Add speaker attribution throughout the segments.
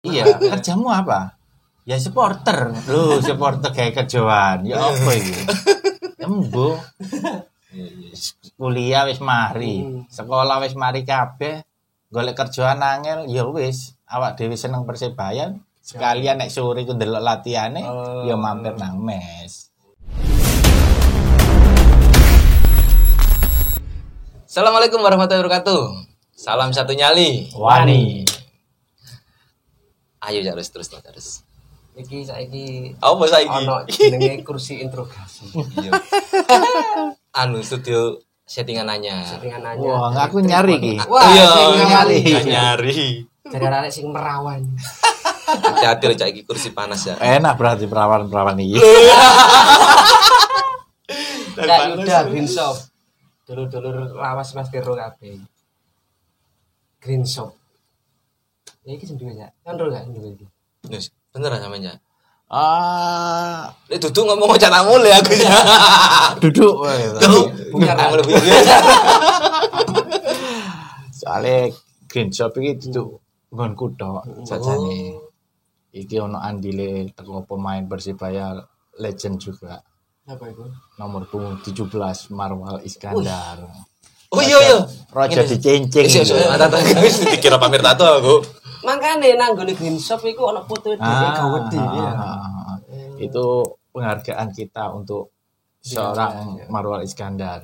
Speaker 1: Iya, kerjamu apa? Ya supporter. Lu supporter kayak kerjaan. Ya apa iki? Embo. Kuliah wis mari, sekolah wis mari kabeh. Golek kerjaan angel ya wis. Awak dhewe seneng Persebaya. Sekalian nek sore ku ndelok latihane
Speaker 2: Oh.
Speaker 1: ya mampir nang mes.
Speaker 2: Assalamualaikum warahmatullahi wabarakatuh. Salam satu nyali.
Speaker 1: Wani.
Speaker 2: Ayo terus terus terus.
Speaker 3: Iki saiki
Speaker 2: Apa saiki?
Speaker 3: ono jenenge kursi interogasi.
Speaker 2: Iya. anu studio settingan nanya.
Speaker 3: Settingan nanya.
Speaker 1: Wah, nggak aku nyari ki.
Speaker 3: Wah,
Speaker 2: iya,
Speaker 3: sing nyari.
Speaker 2: nggak nyari.
Speaker 3: Jadi arek sing merawan.
Speaker 2: Hati-hati loh cak iki kursi panas ya.
Speaker 1: Enak berarti perawan-perawan iki.
Speaker 3: Kak Yuda Green Shop. Dulur-dulur lawas Mas Tiro kabeh. Green Shop. Ya iki sendiri ya. Kan ro gak sendiri iki.
Speaker 2: Nus, bener sampean ya.
Speaker 1: Ah,
Speaker 2: Lek duduk ngomong tamu le aku ya.
Speaker 1: duduk. weh.
Speaker 3: Bungkar
Speaker 2: Tamu lebih
Speaker 1: Soale green shop iki duduk nggonku tok jajane. Iki ono andile teko pemain Persibaya legend juga.
Speaker 3: Apa itu?
Speaker 1: Nomor punggung 17 Marwal Iskandar.
Speaker 2: Oh iya iya.
Speaker 1: Rojo dicincing.
Speaker 2: Iya, iya, ada wis dikira pamer tato aku.
Speaker 3: Makane nang gone Green Shop iku ono foto dhewe
Speaker 1: Ah,
Speaker 3: gawedi ya.
Speaker 1: ah, Itu penghargaan kita untuk seorang Marwal Iskandar.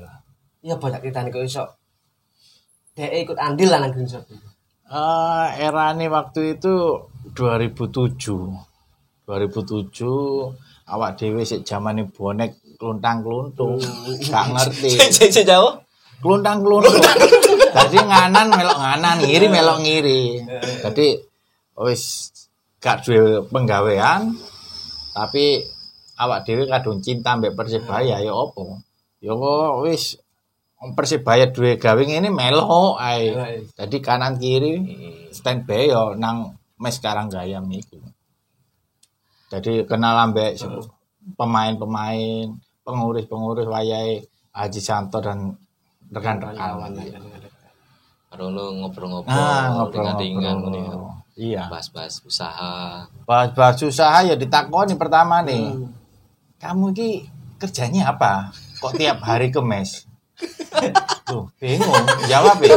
Speaker 3: Ya banyak ceritane kok iso. Dek ikut andil lah nang Green Shop iku.
Speaker 1: Eh erane waktu itu 2007. 2007 awak dhewe sik zamane bonek kluntang-kluntung. Gak ngerti.
Speaker 2: Cek jauh.
Speaker 1: Kluntang-kluntung. Dadi nganan melok nganan, ngiri melok ngiri. Jadi wis gak duwe penggawean tapi awak dhewe kadung cinta mbek Persebaya ya opo? Ya wis Persebaya duwe gawe ngene melok ae. Jadi kanan kiri standby yo nang mes sekarang gayam iku. Jadi kenal ambek se- pemain-pemain, pengurus-pengurus wayahe Haji Santo dan rekan-rekan.
Speaker 2: Baru lu ngobrol-ngobrol,
Speaker 1: Ah,
Speaker 2: ringan-ringan ngono ya.
Speaker 1: ngobrol-ngobrol. Iya.
Speaker 2: Bahas-bahas usaha.
Speaker 1: Bahas-bahas usaha ya ditakoni pertama nih. Kamu ki kerjanya apa? Kok tiap hari ke mes? Tuh, bingung. Jawab ya.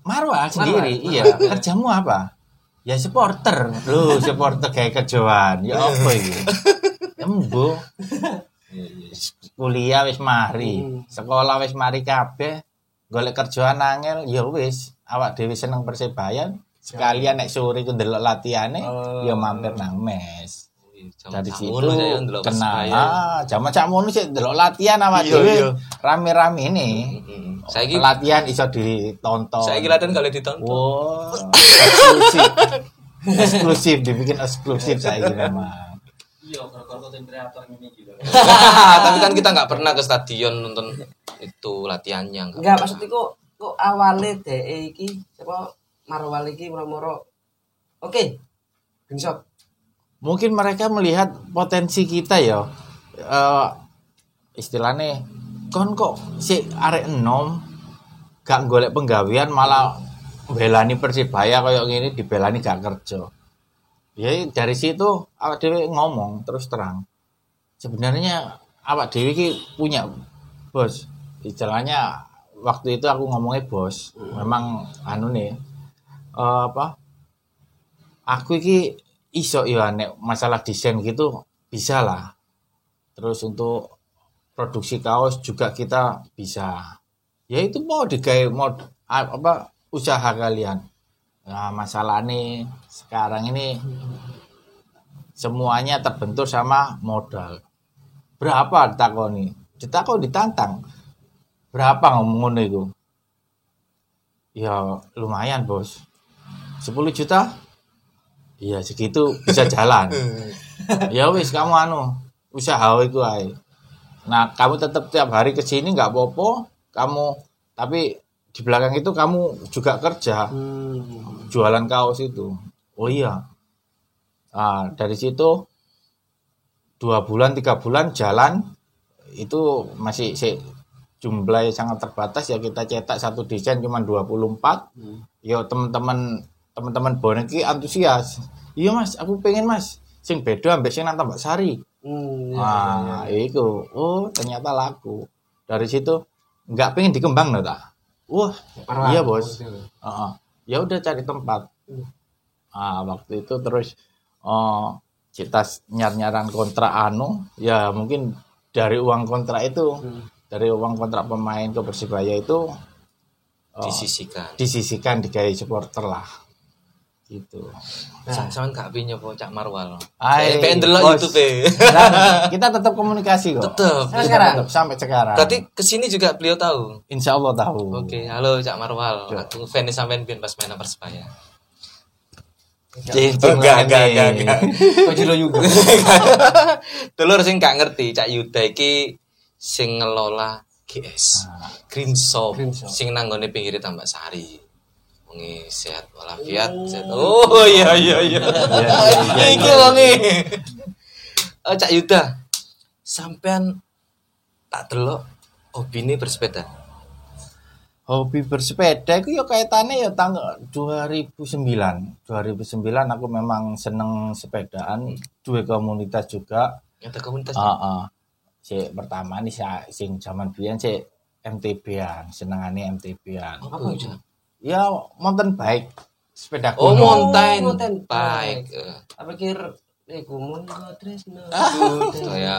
Speaker 1: Marwah sendiri,
Speaker 3: Marwah.
Speaker 1: iya. Kerjamu apa? Ya supporter. Lu supporter kayak kerjaan. Ya apa iki? Embo. Kuliah wis mari, sekolah wis mari kabeh. Golek kerjaan angel ya wis. Awak dhewe seneng Persebaya. Sekalian nek sore ku ndelok latihane
Speaker 3: Oh.
Speaker 1: ya mampir nang mes. Dari situ
Speaker 2: saya
Speaker 1: kenal. Ah, jaman sakmono sik ndelok latihan awak
Speaker 2: Iya,
Speaker 1: dhewe.
Speaker 2: iya.
Speaker 1: Rame-rame ini.
Speaker 2: Mm-mm. Saiki
Speaker 1: latihan iso ditonton.
Speaker 2: saiki latihan kali ditonton.
Speaker 1: Wow, eksklusif. eksklusif, dibikin eksklusif saya ini memang.
Speaker 2: Tapi kan kita nggak pernah ke stadion nonton itu latihannya. nggak
Speaker 3: Enggak
Speaker 2: pernah.
Speaker 3: maksudnya kok kok awalnya DE iki apa Marwal iki moro-moro Oke. Shop.
Speaker 1: Mungkin mereka melihat potensi kita ya. Eh istilahnya kon kok si arek enom gak golek penggawean malah belani Persibaya kayak gini dibelani gak kerja. Ya dari situ awak dewe ngomong terus terang. Sebenarnya awak dewe ki punya bos. Istilahnya waktu itu aku ngomongnya bos. Memang anu nih eh, apa? Aku iki iso ya nek masalah desain gitu bisa lah. Terus untuk produksi kaos juga kita bisa. Ya itu mau digawe mau apa usaha kalian. Nah, masalah nih sekarang ini semuanya terbentur sama modal. Berapa ditakoni? Ditakon ditantang. Berapa ngomong itu? Ya lumayan, Bos. 10 juta? Iya, segitu bisa jalan. ya wis kamu anu usaha itu ae. Nah, kamu tetap tiap hari ke sini nggak apa-apa, kamu tapi di belakang itu kamu juga kerja
Speaker 3: Hmm.
Speaker 1: jualan kaos itu. Oh iya. Nah, dari situ dua bulan tiga bulan jalan itu masih si jumlahnya sangat terbatas ya kita cetak satu desain cuma 24
Speaker 3: Hmm.
Speaker 1: yo teman-teman teman-teman bonek iki antusias. Iya Mas, aku pengen Mas. Sing beda ambek sing nang Tambak Sari.
Speaker 3: Hmm, iya,
Speaker 1: Wah, itu. Oh, ternyata laku. Dari situ nggak pengen dikembang loh tak. Wah,
Speaker 3: Parah,
Speaker 1: iya bos. Heeh. Ya udah cari tempat. Ah, waktu itu terus oh kita nyar-nyaran kontrak anu, ya mungkin dari uang kontrak itu,
Speaker 3: Hmm.
Speaker 1: dari uang kontrak pemain ke Persibaya itu oh,
Speaker 2: disisikan
Speaker 1: disisikan digawe supporter lah. Gitu.
Speaker 2: Sa- sampean gak piye nyoba Cak Marwal Saya pengen delok. YouTube
Speaker 1: kita tetap komunikasi kok.
Speaker 2: tetep
Speaker 3: Sampai sekarang?
Speaker 1: tetap sampai sekarang.
Speaker 2: berarti ke sini juga beliau tahu
Speaker 1: Insya Allah tahu.
Speaker 2: Oke, halo Cak Marwal. Aku fans sampean biyen pas main Persebaya.
Speaker 1: Jadi
Speaker 2: Oh, enggak, enggak, enggak,
Speaker 1: ini.
Speaker 2: enggak.
Speaker 3: Kok jilo juga.
Speaker 2: Dulur sing gak ngerti Cak Yuda iki sing ngelola GS.
Speaker 1: Ah.
Speaker 2: Green Shop,
Speaker 3: Green Shop.
Speaker 2: sing nanggone pinggir Tambak Sari. Wengi sehat walafiat. sehat. Oh iya iya iya.
Speaker 1: iya, iya,
Speaker 2: Iki wengi. Oh Cak Yuda. Sampean tak delok hobine bersepeda.
Speaker 1: Hobi bersepeda itu ya kaitannya ya tanggal 2009. 2009 aku memang seneng sepedaan, dua komunitas juga.
Speaker 2: Nyata komunitas.
Speaker 1: Ah, ah. Si pertama nih si sing zaman biyen si MTB-an, senengane MTB-an.
Speaker 2: Apa
Speaker 3: Apa?
Speaker 1: Ya mountain bike, sepeda
Speaker 2: Oh,
Speaker 1: gunung.
Speaker 2: mountain,
Speaker 3: mountain
Speaker 2: bike.
Speaker 3: bike.
Speaker 2: Eh,
Speaker 3: Apa pikir eh kumun Tresno.
Speaker 2: Saya.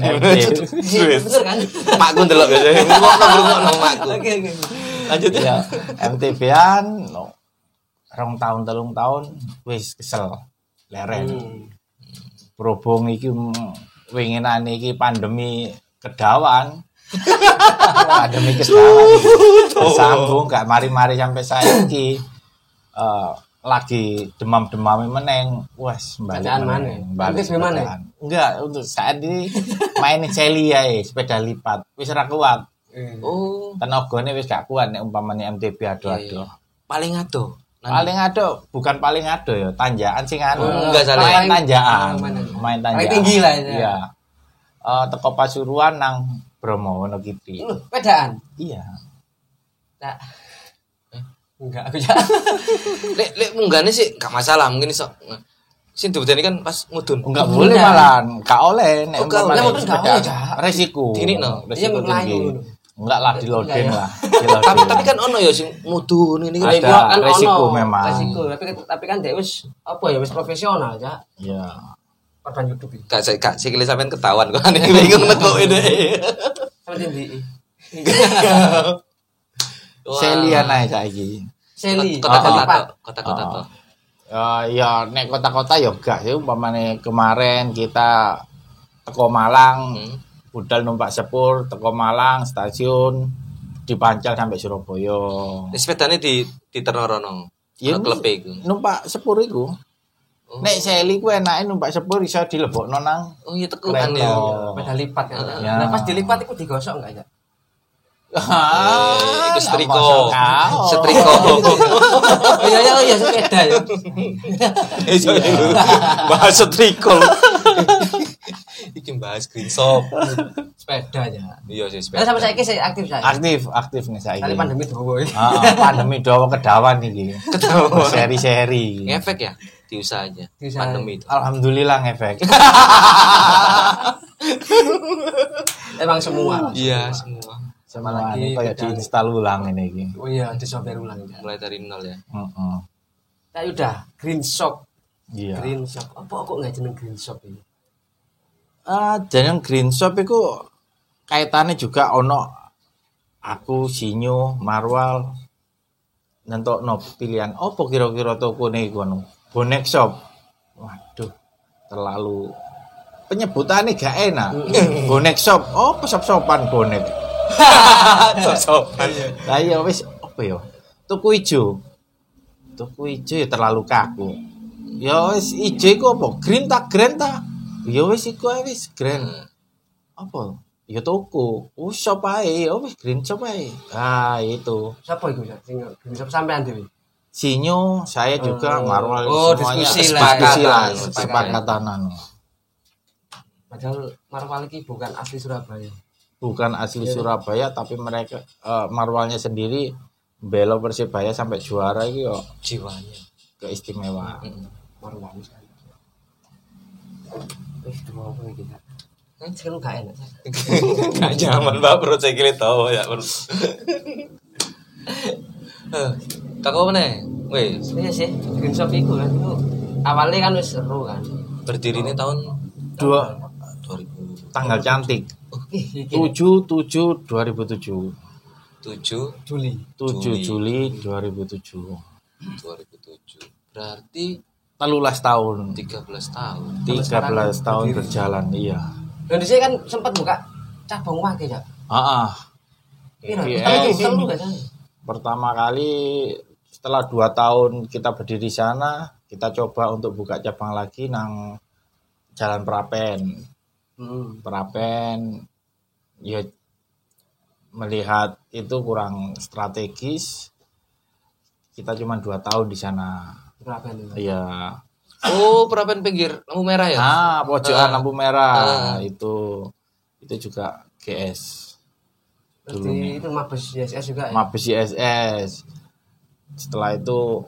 Speaker 1: MTB.
Speaker 3: Bener kan?
Speaker 2: Makku ndelok biasanya. Ngomong ngomong makku.
Speaker 3: Oke oke.
Speaker 2: Lanjut ya.
Speaker 1: ya MTB-an no, rong tahun telung tahun wis kesel leren.
Speaker 3: Hmm.
Speaker 1: berhubung iki mm, winginan iki pandemi kedawan pandemi kedawan sambung gak mari-mari sampai saiki eh lagi demam-demam meneng wes balik
Speaker 3: maneh.
Speaker 1: balik
Speaker 3: gimana?
Speaker 1: enggak untuk saat ini main celi ya sepeda lipat wis ra kuat
Speaker 3: Eh.
Speaker 2: Oh,
Speaker 1: tenagane wis gak kuat nek umpamanya MTB
Speaker 2: iya,
Speaker 1: ado-ado
Speaker 2: iya. paling ado.
Speaker 1: paling ado bukan paling ado ya tanjakan sing anu
Speaker 2: Oh, enggak salah.
Speaker 1: main tanjakan
Speaker 3: Oh, main tanjakan. tinggi lah ya.
Speaker 1: iya Eh, teko Pasuruan nang Bromo Wonogiri
Speaker 3: Loh, pedaan.
Speaker 1: iya
Speaker 3: Tak. Enggak aku ya.
Speaker 2: Lek lek munggane sih gak masalah, mungkin iso. Sing dibedani kan pas mudun.
Speaker 1: enggak boleh
Speaker 3: enggak.
Speaker 1: malah gak oleh nek
Speaker 2: Oh, gak
Speaker 1: umpamanya
Speaker 3: oleh, mungkin gak
Speaker 1: sepeda
Speaker 3: oleh,
Speaker 1: resiko
Speaker 2: Gini, no.
Speaker 1: resiko
Speaker 3: Iya,
Speaker 1: tinggi enggak lah di loading
Speaker 3: Enggak, ya.
Speaker 1: lah di loading.
Speaker 2: tapi tapi kan ono ya sing mudun ini
Speaker 1: Ada.
Speaker 2: kan.
Speaker 1: resiko
Speaker 3: ono.
Speaker 1: memang.
Speaker 3: Resiko, tapi tapi kan dia wis apa ya wis profesional ya.
Speaker 1: iya
Speaker 3: Korban YouTube iki.
Speaker 2: Gak saya gak sikile sampean ketahuan kok aneh bingung nekok ini.
Speaker 3: Sama tinggi.
Speaker 1: Selian ae saiki
Speaker 3: Seli.
Speaker 2: Kota-kota kota-kota tok.
Speaker 1: Eh, ya nek kota-kota ya gak sih umpamane kemarin kita teko Malang
Speaker 2: Hmm.
Speaker 1: budal numpak sepur teko Malang stasiun dipancal sampai Surabaya.
Speaker 2: Sepedane di di Terorono.
Speaker 1: Ya,
Speaker 2: Ya klepe iku.
Speaker 1: Numpak sepur iku.
Speaker 2: Oh.
Speaker 1: Nek seli ku enake numpak sepur iso dilebokno nang
Speaker 2: Oh iya tekukan ya.
Speaker 3: Beda lipat kan.
Speaker 1: Ya.
Speaker 3: Nah, pas dilipat itu digosok enggak ya?
Speaker 1: Ah,
Speaker 2: itu. Setrika.
Speaker 3: Oh iya iya oh iya sepeda ya.
Speaker 2: Iso bahas setrika. Iki bahas green shop.
Speaker 3: Sepeda ya.
Speaker 2: Iya sih
Speaker 3: Nah,
Speaker 2: sepeda.
Speaker 3: sampai saiki saya aktif saya.
Speaker 1: Aktif, aktif nih saya.
Speaker 3: Kali pandemi dulu.
Speaker 1: Ah, pandemi dawa kedawan iki.
Speaker 2: Kedawan.
Speaker 1: Seri-seri.
Speaker 2: Ngefek ya di usaha aja.
Speaker 3: Diusahain.
Speaker 2: Pandemi itu.
Speaker 1: Alhamdulillah ngefek.
Speaker 3: Emang semua.
Speaker 2: Iya semua.
Speaker 1: Semua
Speaker 3: Apalagi
Speaker 1: ini kayak diinstal ulang ini iki.
Speaker 3: Oh iya, disoper ulang ya.
Speaker 2: Mulai dari nol ya.
Speaker 1: Heeh.
Speaker 3: Nah, udah Green Shop.
Speaker 1: Iya.
Speaker 3: Green Shop. Apa kok nggak jeneng Green Shop ini?
Speaker 1: Ah, jeneng Green Shop iku kaitannya juga ono aku Sinyo Marwal nentokno pilihan opo kira-kira toko nih kono bonek shop. Waduh terlalu penyebutannya gak enak. Bonek shop. Oh shop-shopan bonek.
Speaker 2: Sosokan.
Speaker 1: lah iya wis apa ya? Tuku ijo. Tuku ijo ya terlalu kaku. Ya wis ijo iku apa? Green tak green tak? Ya wis iku wis green apa? Ya tuku. Oh shop ae ya wis green shop ae. Ah itu.
Speaker 3: Siapa itu? Sing Green Shop sampean dhewe.
Speaker 1: Sinyo saya juga
Speaker 3: Oh.
Speaker 1: Marwal
Speaker 3: Oh,
Speaker 1: semuanya
Speaker 3: diskusi
Speaker 1: diskusi lah
Speaker 2: kesepakatan
Speaker 3: Padahal Marwal iki bukan asli Surabaya.
Speaker 1: bukan asli Surabaya tapi mereka eh, Marwalnya sendiri belo Persibaya sampai juara itu yo
Speaker 2: Jiwanya.
Speaker 1: juga istimewa
Speaker 2: Mm-mm.
Speaker 3: Marwan kan. Wis apa iki Kak? Kan sekarang gak enak.
Speaker 2: Gak nyaman pak perut saya kira tahu ya perut. Tak apa nih? Wes
Speaker 3: Iya sih, green shop iku kan. Itu awalnya kan wis seru kan.
Speaker 2: berdiri ini tahun
Speaker 1: dua
Speaker 2: 2007
Speaker 1: tanggal cantik
Speaker 3: Ih, iki
Speaker 1: 7 7 2007
Speaker 3: Juli.
Speaker 1: 7
Speaker 2: Juli.
Speaker 1: Juli 2007
Speaker 2: 2007 berarti
Speaker 1: 13 tahun
Speaker 2: 13 tahun
Speaker 1: 13 tahun berjalan iya
Speaker 3: Dan di sini kan sempat buka cabang wake ya.
Speaker 1: ah ah.
Speaker 3: Iya, gak sih?
Speaker 1: Pertama kali setelah dua tahun kita berdiri di sana kita coba untuk buka cabang lagi nang Jalan Prapen
Speaker 3: Hmm.
Speaker 1: Prapen ya melihat itu kurang strategis kita cuma dua tahun di sana
Speaker 3: nih?
Speaker 1: ya
Speaker 2: oh perapen pinggir lampu merah ya
Speaker 1: ah pojokan
Speaker 2: Ah.
Speaker 1: lampu merah
Speaker 2: Ah.
Speaker 1: itu itu juga GS
Speaker 3: Terus
Speaker 1: dulu
Speaker 3: di itu mabes YSS juga ya.
Speaker 1: Mabes ISS setelah itu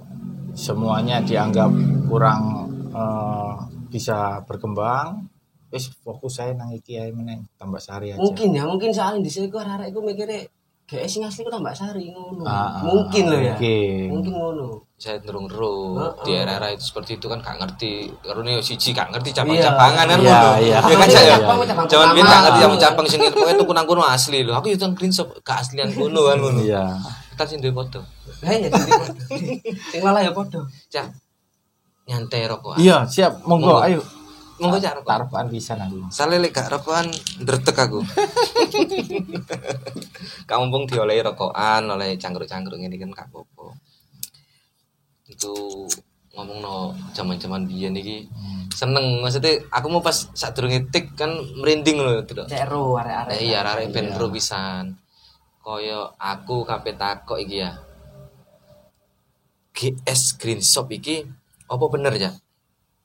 Speaker 1: semuanya dianggap kurang eh, bisa berkembang wis fokus saya nang iki ae meneng tambah sari aja
Speaker 3: Mungkin ya, mungkin soalnya di sini gua arek iku mikirnya GS sing asli ku tambah sari ngono.
Speaker 1: Ah, ah,
Speaker 3: mungkin loh ya.
Speaker 1: mungkin.
Speaker 3: Mungkin ngono.
Speaker 2: Saya terung terung
Speaker 3: Heeh.
Speaker 2: di era-era itu seperti itu kan gak ngerti. Karena yo siji gak ngerti
Speaker 3: Iya.
Speaker 2: cabang-cabangan kan?
Speaker 1: Iya, iya.
Speaker 2: ya kan Cak, ya
Speaker 3: Cabang,
Speaker 2: Jaman biyen gak ngerti cabang-cabang sing pokoknya tuku nang kono asli lho. Aku yo teng green shop gak aslian kono kan ngono.
Speaker 1: Iya.
Speaker 2: Kita sing duwe foto.
Speaker 3: Lah ya jadi podo. Sing malah ya podo.
Speaker 2: cak nyantai rokok.
Speaker 1: Iya siap. Monggo ayo.
Speaker 2: Monggo cak rokok.
Speaker 1: Taruhan bisa nanti
Speaker 2: Soalnya lek gak rokokan ndretek aku. Kamu mumpung diolehi rokokan, oleh cangkruk-cangkruk ini kan gak apa-apa. Itu ngomong no zaman-zaman biyen iki seneng maksudnya aku mau pas saat durunge tik kan merinding loh itu
Speaker 3: Cero arek-arek.
Speaker 2: Eh iya arek ben ro pisan. Kaya aku kabeh takok iki ya. GS Green Shop iki apa bener ya?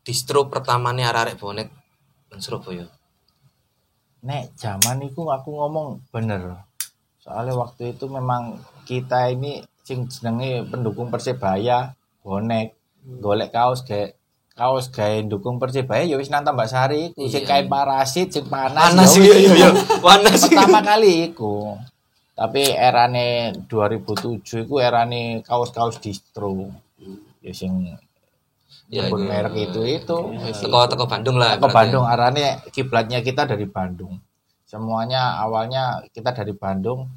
Speaker 2: Distro pertamane arek-arek bonek nang Surabaya.
Speaker 1: nek zaman itu aku ngomong bener soalnya waktu itu memang kita ini sing jenenge pendukung persebaya bonek golek kaos kayak kaos gawe dukung persebaya ya wis nang Tambak Sari iku sing
Speaker 2: Iya.
Speaker 1: kain parasit sing panas
Speaker 2: Panas
Speaker 1: ya wis.
Speaker 2: iya iya. Panas sih.
Speaker 1: pertama kali iku tapi erane 2007 iku erane kaos-kaos distro ya sing
Speaker 2: Ya, itu.
Speaker 1: merek itu itu
Speaker 2: Teko teko Bandung lah.
Speaker 1: ke
Speaker 2: berarti.
Speaker 1: Bandung arahnya kiblatnya kita dari Bandung semuanya awalnya kita dari Bandung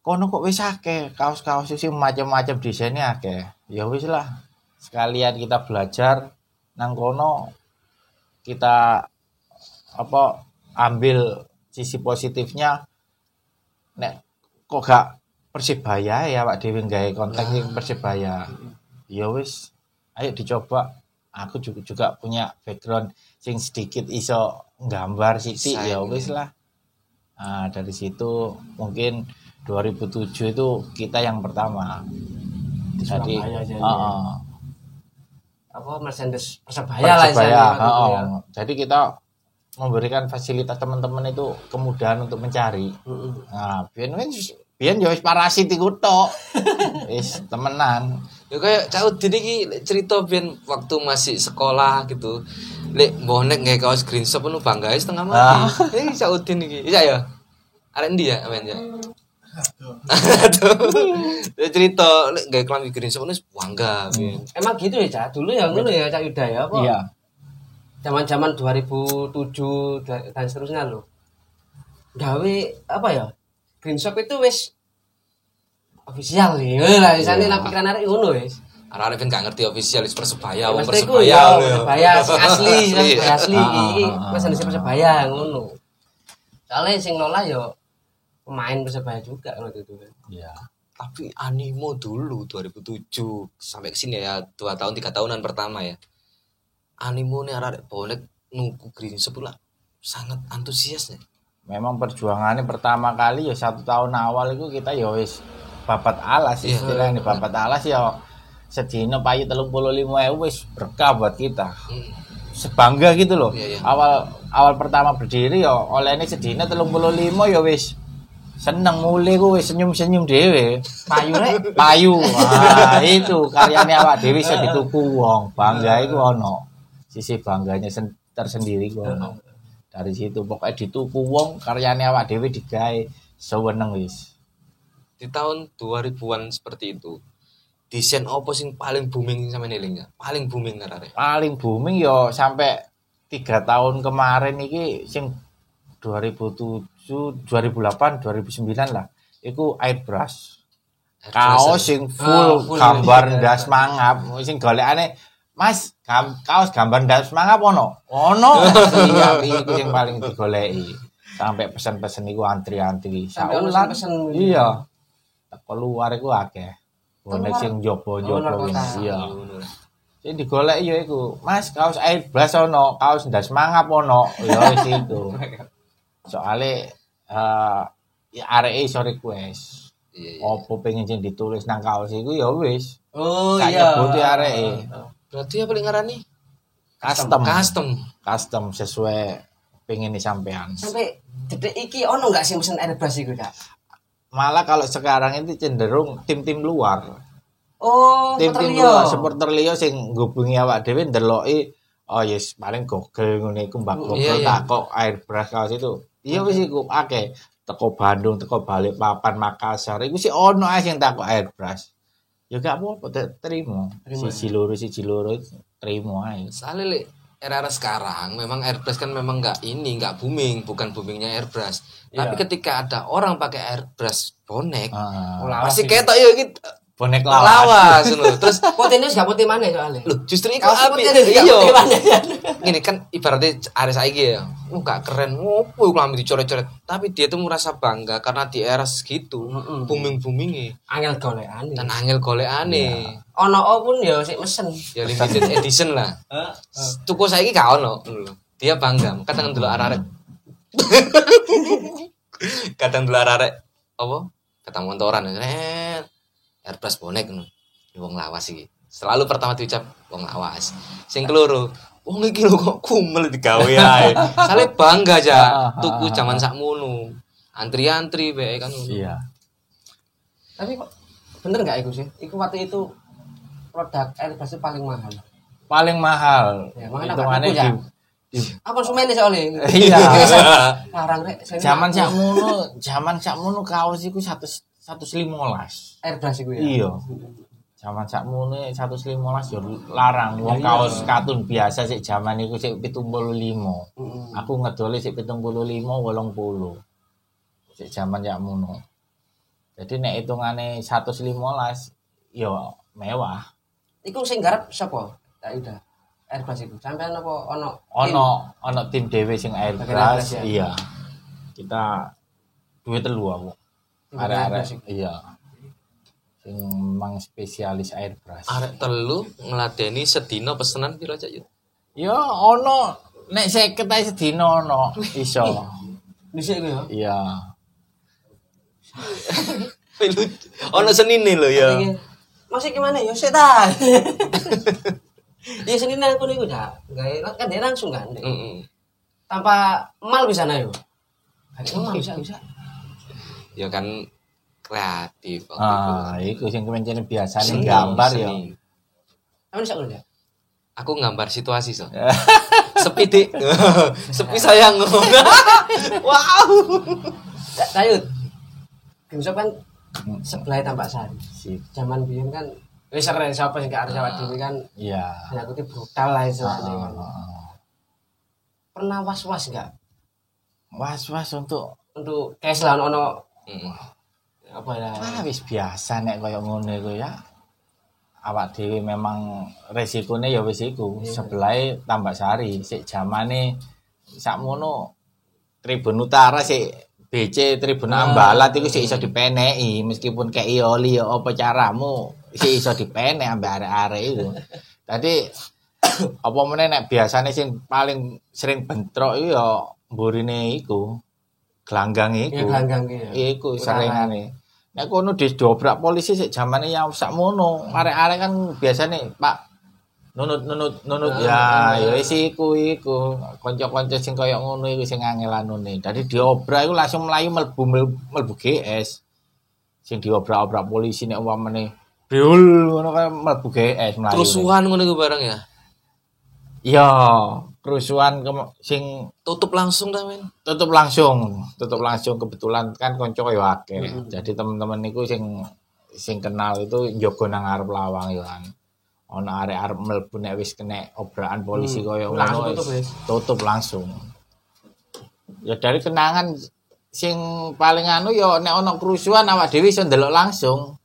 Speaker 1: kono kok wis akeh kaos-kaos sih macam-macam desainnya akeh ya wis lah sekalian kita belajar nang kono kita apa ambil sisi positifnya. Nek kok gak persebaya ya Pak Dewi gawe konten sing persebaya. Ya wis ayo dicoba. Aku juga juga punya background sing sedikit iso gambar sih ya wis lah. Nah, dari situ mungkin 2007 itu kita yang pertama jadi heeh,
Speaker 3: Apa Mercedes Persebaya lah
Speaker 1: Persebaya,
Speaker 3: itu
Speaker 1: heeh.
Speaker 3: ya.
Speaker 1: jadi kita memberikan fasilitas teman-teman itu kemudahan untuk mencari nah biyen ya wis parasit iku tok wis temenan
Speaker 2: Ya kayak lek cerita biyen waktu masih sekolah gitu. Lek bonek nggak kaos green shop nu bangga setengah
Speaker 1: Ah.
Speaker 2: mati. Eh Cak Udin iki. Iya ya. Arek ndi ya amen ya. Aduh. Cerita lek nggak kelambi green shop nu bangga. biyen.
Speaker 3: Emang gitu ya, Cak? Dulu ya ngono ya, Cak Yuda ya, apa?
Speaker 1: iya
Speaker 3: Zaman-zaman 2007 da- dan seterusnya loh. Gawe apa ya? Green Shop itu wis official ya lah di sana
Speaker 2: Iya.
Speaker 3: lah pikiran arek ngono wis.
Speaker 2: Arek-arek ben gak ngerti Persebaya, wong
Speaker 3: Mesti ku
Speaker 2: Persebaya.
Speaker 3: ya
Speaker 2: ya.
Speaker 3: Persebaya asli, sing
Speaker 2: Iya.
Speaker 3: asli
Speaker 1: Ah,
Speaker 3: iki
Speaker 1: ah, ah,
Speaker 3: Mas
Speaker 1: ah.
Speaker 3: Persebaya ngono. Soalnya sing lola ya pemain Persebaya juga waktu itu.
Speaker 1: iya
Speaker 2: Tapi animo dulu 2007 sampai ke sini ya dua tahun tiga tahunan pertama ya. Animo nih arek bonek nuku green shop lah sangat antusias nih.
Speaker 1: memang perjuangannya pertama kali ya satu tahun awal itu kita ya wis babat alas
Speaker 2: Iya.
Speaker 1: istilahnya babat alas ya sedina payu telung puluh lima wis berkah buat kita
Speaker 2: Hmm.
Speaker 1: sebangga gitu loh
Speaker 2: Iya, iya.
Speaker 1: awal awal pertama berdiri ya oleh ini sedina telung puluh lima ya wis seneng mulai gue senyum-senyum dhewe.
Speaker 3: Payu rek.
Speaker 1: Payu. Wah, itu karyane awak dhewe iso dituku wong. Bangga iku ono. Sisi bangganya sen- tersendiri ku ono. Dari situ pokoknya dituku wong karyane awak dhewe digawe seweneng wis.
Speaker 2: Di tahun 2000-an seperti itu. Desain apa sing paling booming sama nilainya? Paling booming arek.
Speaker 1: Paling booming yo sampai tiga tahun kemarin iki sing 2007, 2008, 2009 lah. Iku airbrush. Kaos sing full,
Speaker 3: Ah, full
Speaker 1: gambar
Speaker 3: iya.
Speaker 1: ndas mangap sing golekane Mas, gam, kaos gambar ndas mangap ono. Ono. Iya, iku sing paling digoleki. Sampai pesen-pesen iku antri-antri. Saulan. Iya. Teko luar iku akeh. Bonek
Speaker 3: Keluar.
Speaker 1: sing jopo-jopo. Iya. Sing digoleki ya iku. Mas, kaos airbrush ono, kaos ndas mangap ono. Ya wis iku. Soale eh ya areke iso request.
Speaker 2: Iya, iya.
Speaker 1: Opo pengen sing ditulis nang kaos iku ya wis.
Speaker 3: Oh
Speaker 1: Gak
Speaker 3: iya.
Speaker 1: nyebuti areke.
Speaker 2: Berarti apa yang ngarani?
Speaker 1: Custom.
Speaker 2: Custom.
Speaker 1: Custom sesuai pengen sampean.
Speaker 3: Sampai detik iki ono enggak sih mesin airbrush iku, Kak?
Speaker 1: Malah kalau sekarang itu cenderung tim-tim luar.
Speaker 3: Oh,
Speaker 1: Tim-tim
Speaker 3: supporter
Speaker 1: luar, supporter liya sing ngubungi awak dhewe ndeloki oh yes paling Google ngene iku mbak
Speaker 2: Iya,
Speaker 1: Google
Speaker 2: iya.
Speaker 1: tak kok airbrush kaos itu. Iya wis iku akeh. Teko Bandung, teko Balikpapan, Makassar, iku sih ono ae sing tak kok airbrush. Ya gak apa-apa, te- terima.
Speaker 3: Terima.
Speaker 1: Siji loro, siji loro terima ae.
Speaker 2: Soalnya le, era-era sekarang memang airbrush kan memang nggak ini nggak booming bukan boomingnya airbrush tapi
Speaker 3: Iya.
Speaker 2: ketika ada orang pakai airbrush bonek
Speaker 3: lawas
Speaker 2: pasti ketok ya gitu
Speaker 1: Bonek lawas.
Speaker 2: lawas terus
Speaker 3: ini gak putih mana soalnya?
Speaker 2: loh justru itu
Speaker 3: Kaos
Speaker 2: api iya
Speaker 3: ya?
Speaker 2: gini kan ibaratnya ada saiki ya oh gak keren ngopo klambi dicoret-coret tapi dia tuh merasa bangga karena di era segitu
Speaker 3: Mm-mm.
Speaker 2: booming boomingnya
Speaker 3: Angel golekan.
Speaker 2: dan angel golek aneh
Speaker 3: Ono o pun ya sik mesen.
Speaker 2: ya limited edition lah tuku saiki gak ono dia bangga kadang dulu arek kadang dulu arek apa kata montoran eh airbrush bonek ngono Ya, wong lawas iki selalu pertama diucap wong lawas sing keloro wong iki lho kok kumel digawe ae sale bangga aja tuku zaman sakmono antri-antri bae kan.
Speaker 1: Iya.
Speaker 3: Tapi kok bener gak iku sih? Iku waktu itu produk airbrush itu paling mahal.
Speaker 1: Paling mahal.
Speaker 3: Ya,
Speaker 1: Hitungannya
Speaker 3: ya.
Speaker 1: di, di
Speaker 3: Aku konsumennya soalnya.
Speaker 1: Iya.
Speaker 3: Larang rek.
Speaker 1: Zaman sakmono, zaman sakmono kaos iku 100 115.
Speaker 3: airbrush iku ya.
Speaker 1: Iya. Zaman sakmono 115 yo larang wong
Speaker 3: Iya.
Speaker 1: kaos katun biasa sik zaman iku sik 75.
Speaker 3: Mm-mm.
Speaker 1: Aku ngedole sik 75 80. Sik zaman sakmono. Jadi nek hitungane 115 yo mewah.
Speaker 3: Iku sing garap sapa? Tak udah. Airbrush iku. Sampean apa ono?
Speaker 1: Ono ono tim dhewe sing
Speaker 3: airbrush
Speaker 1: airbrush,
Speaker 3: ya?
Speaker 1: iya. Kita duwe telu aku. Arek-arek iya. Sing mang spesialis airbrush.
Speaker 2: arek telu ngeladeni sedina pesenan piro aja yuk
Speaker 1: Ya ono nek 50 ae sedina ono iso.
Speaker 3: Dhisik iku ya.
Speaker 1: Iya.
Speaker 2: ono senine lho ya
Speaker 3: Masih gimana? Sik ta. Ya sini aku niku ya. Gawe kan dia langsung kan. Tanpa mal bisa na yo. Gak mal bisa bisa.
Speaker 2: Ya kan kreatif itu.
Speaker 1: Ah, iku sing kemencene biasane
Speaker 2: Seni,
Speaker 1: gambar ya.
Speaker 3: Kamu bisa kerja?
Speaker 2: aku gambar situasi so sepi dik sepi sayang wow
Speaker 3: Tayut. Gimsop kan sebelah tampak sari. Zaman biyen kan wis keren sapa sing gak arep Jawa Dewi kan
Speaker 1: Iya.
Speaker 3: hanya kutip brutal lah istilahnya kan.
Speaker 1: Ah,
Speaker 3: Pernah was-was enggak
Speaker 1: Was-was untuk
Speaker 3: untuk cash lah ono
Speaker 2: Mm.
Speaker 3: apa ya?
Speaker 1: ah wis biasa nek koyo ngono iku ya. Awak dhewe memang resikonya ya wis iku. Sebelah tambak sari sik zamane sakmono Tribun Utara sik BC Tribun Ambalat iku sik iso dipeneki meskipun kayak oli ya apa caramu sik iso dipenek ambek arek-arek iku. Tadi apa meneh nek biasane sing paling sering bentrok iku ya mburine iku gelanggang iku.
Speaker 3: gelanggang ki ya.
Speaker 1: Iku seringane. Nek kono didobrak polisi sik zamane ya sakmono. Arek-arek kan biasane Pak nunut nunut nunut ya ya wis iku iku kanca-kanca sing kaya ngono iku sing angelanune dadi diobrak iku langsung mlayu mlebu mlebu GS sing diobrak-obrak polisi nek umpamane Beul ngono kaya mlebu GS mlayu
Speaker 2: Kerusuhan ngono iku bareng ya.
Speaker 1: Iya kerusuhan kem- sing
Speaker 2: Tutup langsung men.
Speaker 1: tutup langsung tutup langsung. Kebetulan kan konco kaya akeh. Jadi teman-teman niku sing sing kenal itu njogo nang arep lawang yo kan ono arek-arek mlebu nek wis kena obrakan polisi kaya
Speaker 3: Langsung
Speaker 1: ngono
Speaker 3: tutup,
Speaker 1: wis? tutup langsung. Ya dari kenangan sing paling anu yo nek ono kerusuhan awak dhewe iso ndelok langsung.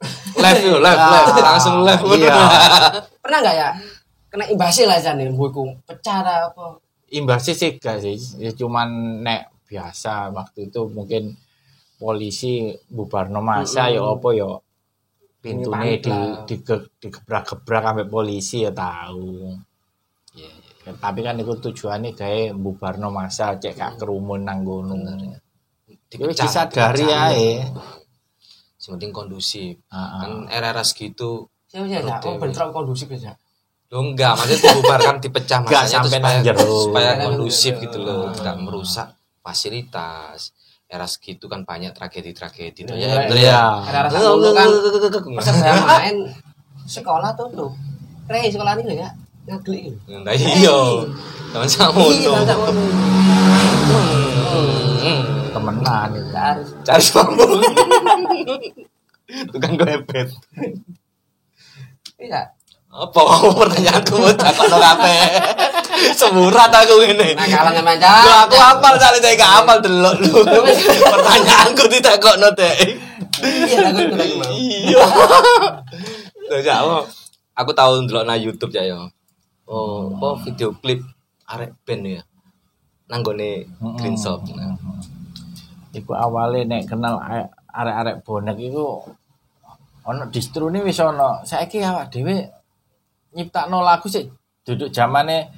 Speaker 2: Live yo, live,
Speaker 1: Ah,
Speaker 2: live, langsung live.
Speaker 1: iya.
Speaker 3: Pernah nggak ya? Kena imbasnya lah jane mbuku pecah apa?
Speaker 1: imbasnya sih gak sih ya cuman nek biasa waktu itu mungkin polisi bubarno masa ya apa ya pintune
Speaker 3: Panik
Speaker 1: di di digebrak-gebrak sampai polisi ya tahu
Speaker 2: Iya, iya.
Speaker 1: Ya, tapi kan itu tujuannya kayak bubarno masa cek gak kerumun nang ya disadari
Speaker 2: dipecah.
Speaker 1: ae
Speaker 2: Yang penting kondusif.
Speaker 1: Ah, ah.
Speaker 2: Kan era-era segitu
Speaker 3: Siapa sih ya? Oh, bentrok kondusif ya.
Speaker 2: Lo enggak, maksudnya dibubarkan dipecah masanya tuh
Speaker 1: sampai
Speaker 2: supaya, supaya kondusif gitu loh, tidak merusak fasilitas. Era segitu kan banyak tragedi-tragedi tuh
Speaker 3: Iya,
Speaker 2: ya, ya.
Speaker 1: iya.
Speaker 3: Era dulu kan persebaya main sekolah tutup. Rey sekolah ini ya ngagli.
Speaker 2: Nah iya, teman sama
Speaker 3: Iya, tak ngono.
Speaker 1: temenan itu
Speaker 3: Harus.
Speaker 2: Cari sambung. Tukang goebet.
Speaker 3: Iya.
Speaker 2: Apa mau pertanyaanku takut no kape? Semurat aku ini.
Speaker 3: Nah, kalah nang
Speaker 2: Loh,
Speaker 3: manca.
Speaker 2: aku hafal kali teh gak hafal delok lu. Pertanyaanku tidak kok no teh.
Speaker 3: Iya, aku lagi mau.
Speaker 2: Iya. Ya aku, aku tahu ndelok na YouTube ya yo. Oh, apa video klip arek band ya. Nanggone Green Shop.
Speaker 1: iku awale nek kenal arek-arek bonek iku ono distro ini wis ono saiki awak dhewe nyiptakno lagu sik duduk zamane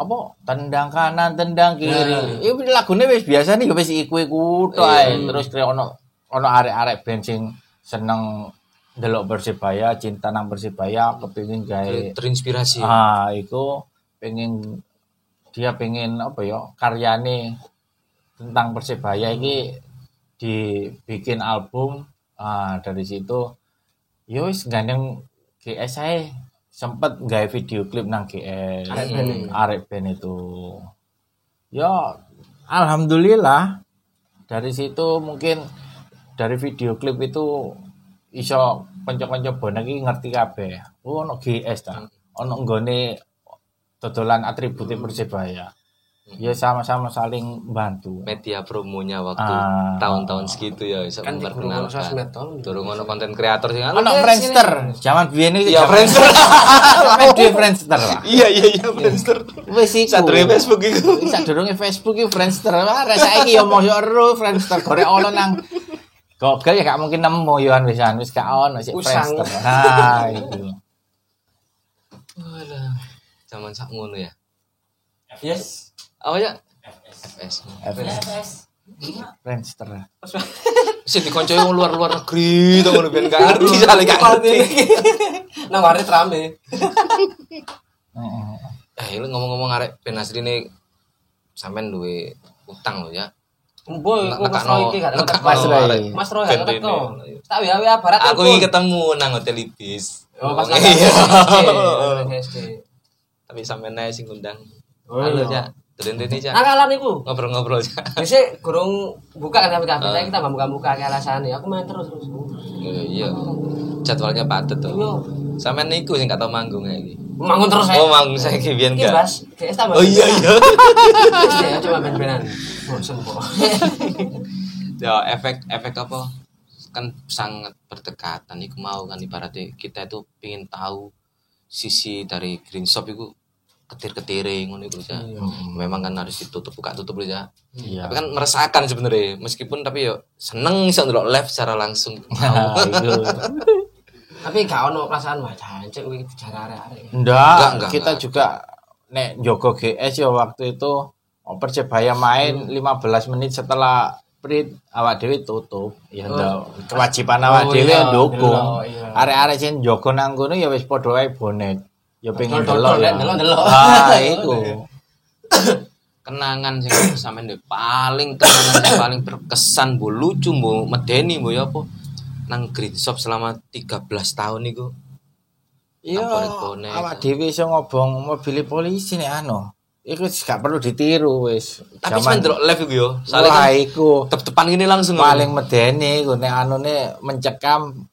Speaker 1: apa tendang kanan tendang kiri. Iku lagune wis biasa nih wis iku iku tok ae. Terus kaya ono ono arek-arek band sing seneng delok Persibaya cinta nang Persibaya kepengin gawe
Speaker 2: Terinspirasi.
Speaker 1: Ah, itu pengen dia pengen apa ya karyane tentang persebaya ini dibikin album. Ah dari situ yo wis gandeng GS saya sempet gawe video klip nang GS
Speaker 3: Arek band
Speaker 1: itu. Ya alhamdulillah dari situ mungkin dari video klip itu iso kanca-kanca bonek iki ngerti kabeh. Oh ono GS ta? Ono nggone dodolan atribut Persebaya ya sama-sama saling bantu
Speaker 2: Media promonya waktu
Speaker 1: Ah.
Speaker 2: tahun-tahun segitu ya bisa
Speaker 3: Kan sosmed
Speaker 2: memperkenalkan.
Speaker 3: tol.
Speaker 2: Durung ono konten kreator sing
Speaker 1: ono Friendster zaman biyen iki zaman-
Speaker 2: Friendster.
Speaker 1: Main di Friendster lah
Speaker 2: Iya iya iya Friendster.
Speaker 1: wis iku
Speaker 2: Sadurunge Facebook iku.
Speaker 1: sadurunge Facebook iki Friendster wah rek saiki yo moyo ero Friendster gorek ono nang Google ya gak mungkin nemu yo an wisan wis gak ono sik. Friendster nah itu
Speaker 2: Walah. Zaman sak ngono ya.
Speaker 3: Yes.
Speaker 2: Apa ya? FS.
Speaker 1: FS Friendster
Speaker 2: Sing dikoncoi wong luar-luar negeri to ngono ben gak ngerti soalnya gak ngerti.
Speaker 3: Nang warit rame.
Speaker 1: Heeh.
Speaker 2: Eh, lu ngomong-ngomong arek Ben Asri ini sampean duwe utang lo ya.
Speaker 3: Boy, Mas Roy iki gak
Speaker 1: Mas Roy.
Speaker 3: Mas Roy gak teko. Tak ya barat
Speaker 2: Aku ingin ketemu nang hotel Ibis.
Speaker 3: Oh, pas
Speaker 2: Iya. Tapi sampean ae sing ngundang.
Speaker 3: Oh,
Speaker 2: Halo,
Speaker 3: iya.
Speaker 2: Cak.
Speaker 3: Nakalan iku.
Speaker 2: Ngobrol-ngobrol, Cak.
Speaker 3: Biasanya gurung buka kan HP saya kita nggak buka-buka kayak alasannya. Aku main terus terus.
Speaker 2: Iya, Iya. Jadwalnya padet tuh.
Speaker 3: Iya.
Speaker 2: Sampean niku sing gak tau manggung ya iki.
Speaker 3: Mangun terus saya.
Speaker 2: Oh, manggung saya iki biyen
Speaker 3: Iki
Speaker 2: gak.
Speaker 3: Bas, GS tambah.
Speaker 2: Oh iya iya.
Speaker 3: ya cuma main-mainan. Bosen kok.
Speaker 2: ya efek efek apa kan sangat berdekatan iku mau kan ibaratnya kita itu pengen tahu sisi dari green shop itu ketir-ketire ngono iku ya. Memang kan harus ditutup buka tutup ya.
Speaker 1: iya
Speaker 2: Tapi kan meresahkan sebenarnya meskipun tapi yo seneng iso ndelok live secara langsung.
Speaker 1: Nah,
Speaker 3: Tapi gak ono perasaan wah jancuk kuwi bicara arek-arek.
Speaker 1: Enggak,
Speaker 2: Enggak, enggak,
Speaker 1: kita
Speaker 2: enggak.
Speaker 1: juga nek Jogo GS ya waktu itu oh, Persebaya main 15 menit setelah Prit awak dhewe tutup. Ya ndak kewajiban awak
Speaker 3: Oh,
Speaker 1: dhewe
Speaker 3: iya,
Speaker 1: ndukung.
Speaker 3: iya, iya.
Speaker 1: Arek-arek sing jogo nang kono ya wis padha wae bonek. Ya pengen delok ya.
Speaker 3: nek delok-delok.
Speaker 1: Ah, iku.
Speaker 2: kenangan sing sampean paling kenangan yang paling berkesan bu lucu bu medeni bu ya apa nang green shop selama 13 tahun niku
Speaker 1: Iya, awak dhewe iso ngobong mobil polisi nek anu. Iku gak perlu ditiru wis.
Speaker 2: tapi sampean delok live iku yo
Speaker 1: Wah,
Speaker 2: soalnya kan
Speaker 1: iku
Speaker 2: tep-tepan gini langsung
Speaker 1: paling medeni iku nek anune mencekam.